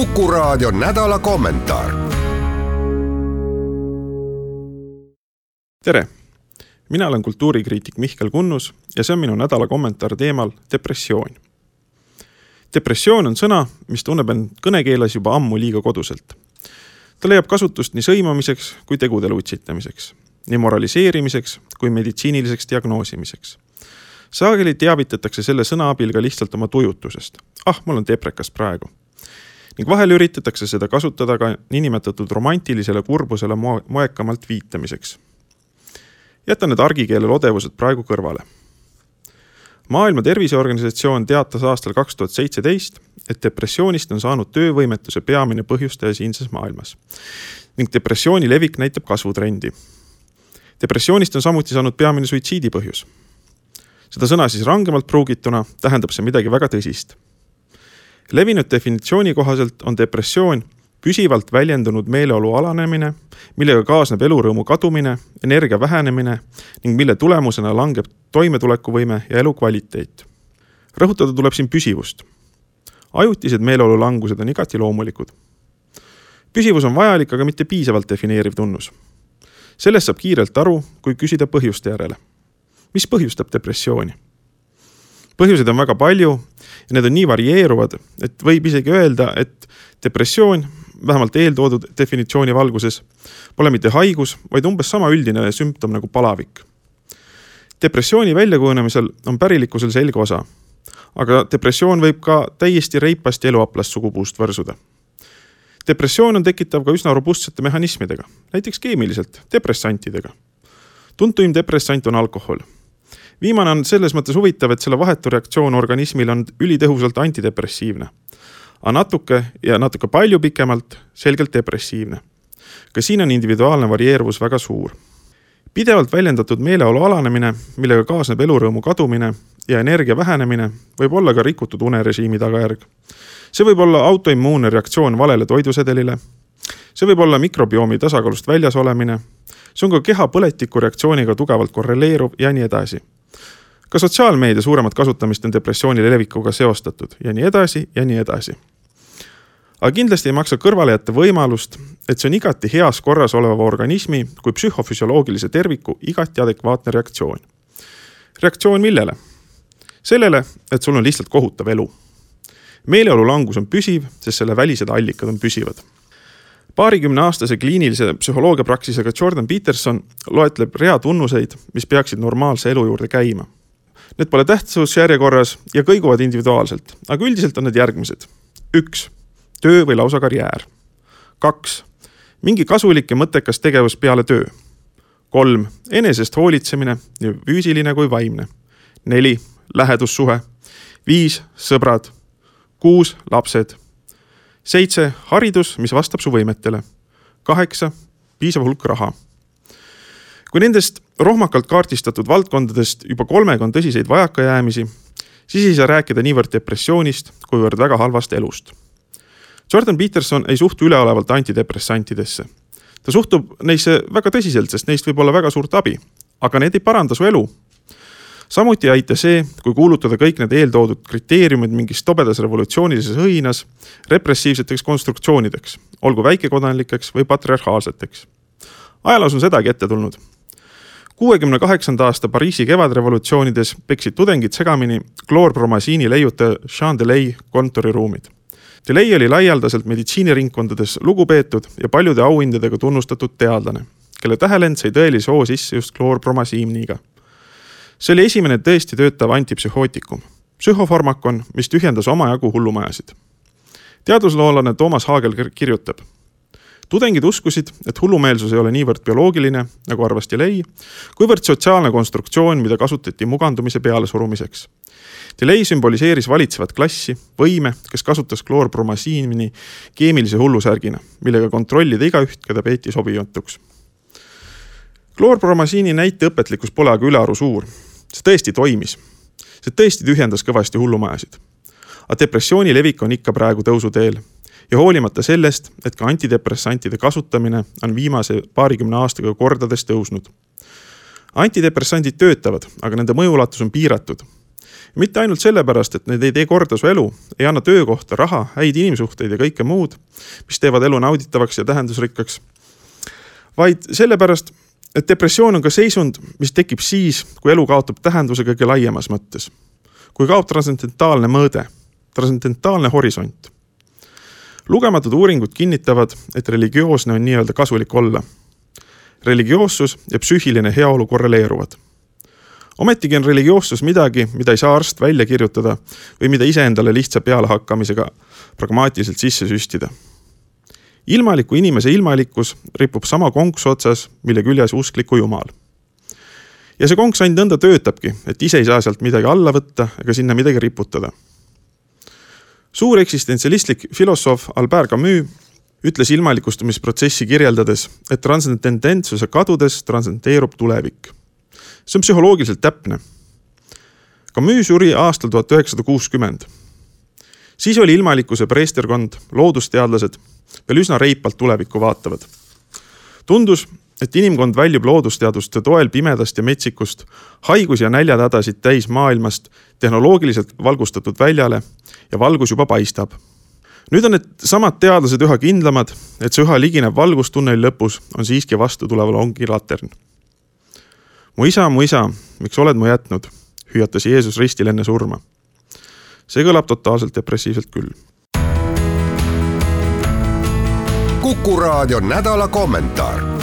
Kuku Raadio nädala kommentaar. tere, mina olen kultuurikriitik Mihkel Kunnus ja see on minu nädala kommentaar teemal depressioon. depressioon on sõna, mis tunneb end kõnekeeles juba ammu liiga koduselt. ta leiab kasutust nii sõimamiseks kui tegudele utsitamiseks, nii moraliseerimiseks kui meditsiiniliseks diagnoosimiseks sageli teavitatakse selle sõna abil ka lihtsalt oma tujutusest. ah, mul on deprekas praegu ning vahel üritatakse seda kasutada ka niinimetatud romantilisele kurbusele moe, moekamalt viitamiseks. jätan need argikeele lodevused praegu kõrvale. maailma Terviseorganisatsioon teatas aastal kaks tuhat seitseteist, et depressioonist on saanud töövõimetuse peamine põhjustaja siinses maailmas ning depressiooni levik näitab kasvutrendi. depressioonist on samuti saanud peamine suitsiidi põhjus. seda sõna siis rangemalt pruugituna tähendab see midagi väga tõsist levinud definitsiooni kohaselt on depressioon püsivalt väljendunud meeleolu alanemine, millega kaasneb elurõõmu kadumine, energia vähenemine ning mille tulemusena langeb toimetulekuvõime ja elukvaliteet. rõhutada tuleb siin püsivust. ajutised meeleolu langused on igati loomulikud. püsivus on vajalik, aga mitte piisavalt defineeriv tunnus. sellest saab kiirelt aru, kui küsida põhjuste järele. mis põhjustab depressiooni? põhjuseid on väga palju ja need on nii varieeruvad, et võib isegi öelda, et depressioon, vähemalt eeltoodud definitsiooni valguses, pole mitte haigus, vaid umbes sama üldine sümptom nagu palavik. depressiooni väljakujunemisel on pärilikkusel selge osa. aga depressioon võib ka täiesti reipast eluaplast sugupuust võrsuda. depressioon on tekitav ka üsna robustsete mehhanismidega, näiteks keemiliselt, depressantidega. tuntuim depressant on alkohol viimane on selles mõttes huvitav, et selle vahetu reaktsioon organismil on ülitõhusalt antidepressiivne. aga natuke ja natuke palju pikemalt selgelt depressiivne. ka siin on individuaalne varieeruvus väga suur. pidevalt väljendatud meeleolu alanemine, millega kaasneb elurõõmu kadumine ja energia vähenemine, võib olla ka rikutud unerežiimi tagajärg. see võib olla autoimmuunne reaktsioon valele toidusedelile. see võib olla mikrobiomi tasakaalust väljas olemine see on ka keha põletiku reaktsiooniga tugevalt korreleeruv ja nii edasi ka sotsiaalmeedia suuremat kasutamist on depressiooni levikuga seostatud ja nii edasi ja nii edasi. aga kindlasti ei maksa kõrvale jätta võimalust, et see on igati heas korras oleva organismi kui psühhofüsioloogilise terviku igati adekvaatne reaktsioon. reaktsioon millele? sellele, et sul on lihtsalt kohutav elu. meeleolu langus on püsiv, sest selle välised allikad on püsivad paarikümne aastase kliinilise psühholoogia praksisega Jordan Peterson loetleb rea tunnuseid, mis peaksid normaalse elu juurde käima Need pole tähtsusjärjekorras ja kõiguvad individuaalselt, aga üldiselt on need järgmised. üks, töö või lausa karjäär. kaks, mingi kasulik ja mõttekas tegevus peale töö. kolm, enesest hoolitsemine, nii füüsiline kui vaimne. neli, lähedussuhe. viis, sõbrad. kuus, lapsed. seitse, haridus, mis vastab su võimetele. kaheksa, piisav hulk raha kui nendest rohmakalt kaardistatud valdkondadest juba kolmega on tõsiseid vajakajäämisi, siis ei saa rääkida niivõrd depressioonist, kuivõrd väga halvast elust. Jordan Peterson ei suhtu üleolevalt antidepressantidesse. ta suhtub neisse väga tõsiselt, sest neist võib olla väga suurt abi, aga need ei paranda su elu. samuti ei aita see, kui kuulutada kõik need eeltoodud kriteeriumid mingis tobedas revolutsioonilises õhinas repressiivseteks konstruktsioonideks, olgu väikekodanlikeks või patriarhaalseteks ajaloos on sedagi ette tulnud kuuekümne kaheksanda aasta Pariisi kevadrevolutsioonides peksid tudengid segamini kloorbromasiini leiutaja Jean Delay kontoriruumid. Delay oli laialdaselt meditsiiniringkondades lugupeetud ja paljude auhindadega tunnustatud teadlane, kelle tähelend sai tõelise hoo sisse just kloorbromasiiniga. see oli esimene tõesti töötav antipsühhootikum, psühhofarmakon, mis tühjendas omajagu hullumajasid. teadusloolane Toomas Haagel kirjutab tudengid uskusid, et hullumeelsus ei ole niivõrd bioloogiline, nagu arvas Delay, kuivõrd sotsiaalne konstruktsioon, mida kasutati mugandumise pealesurumiseks. Delay sümboliseeris valitsevat klassi, võime, kes kasutas kloorbromasiini keemilise hullusärgina, millega kontrollida igaüht, keda peeti sobimatuks. kloorbromasiini näite õpetlikkus pole aga ülearu suur. see tõesti toimis. see tõesti tühjendas kõvasti hullumajasid. aga depressiooni levik on ikka praegu tõusuteel ja hoolimata sellest, et ka antidepressantide kasutamine on viimase paarikümne aastaga kordades tõusnud. antidepressandid töötavad, aga nende mõjuulatus on piiratud. mitte ainult sellepärast, et need ei tee korda su elu, ei anna töökohta, raha, häid inimsuhteid ja kõike muud, mis teevad elu nauditavaks ja tähendusrikkaks, vaid sellepärast, et depressioon on ka seisund, mis tekib siis, kui elu kaotab tähenduse kõige laiemas mõttes. kui kaob transcendentaalne mõõde, transcendentaalne horisont lugematud uuringud kinnitavad, et religioosne on nii-öelda kasulik olla. religioossus ja psüühiline heaolu korreleeruvad. ometigi on religioossus midagi, mida ei saa arst välja kirjutada või mida iseendale lihtsa pealehakkamisega pragmaatiliselt sisse süstida. ilmaliku inimese ilmalikkus ripub sama konksu otsas, mille küljes uskliku jumal ja see konks ainult nõnda töötabki, et ise ei saa sealt midagi alla võtta ega sinna midagi riputada suur eksistentsialistlik filosoof Albert Camus ütles ilmalikustumisprotsessi kirjeldades, et transcendententsuse kadudes transcendeerub tulevik. see on psühholoogiliselt täpne. Camus suri aastal tuhat üheksasada kuuskümmend. siis oli ilmalikkuse preesterkond, loodusteadlased veel üsna reipalt tulevikku vaatavad. tundus, et inimkond väljub loodusteaduste toel pimedast ja metsikust, haigus- ja näljahädasid täis maailmast tehnoloogiliselt valgustatud väljale ja valgus juba paistab. nüüd on need samad teadlased üha kindlamad, et see üha liginev valgustunneli lõpus on siiski vastu tuleval ongi latern. mu isa, mu isa, miks oled mu jätnud, hüüatas Jeesus ristil enne surma. see kõlab totaalselt depressiivselt küll. kuku raadio nädala kommentaar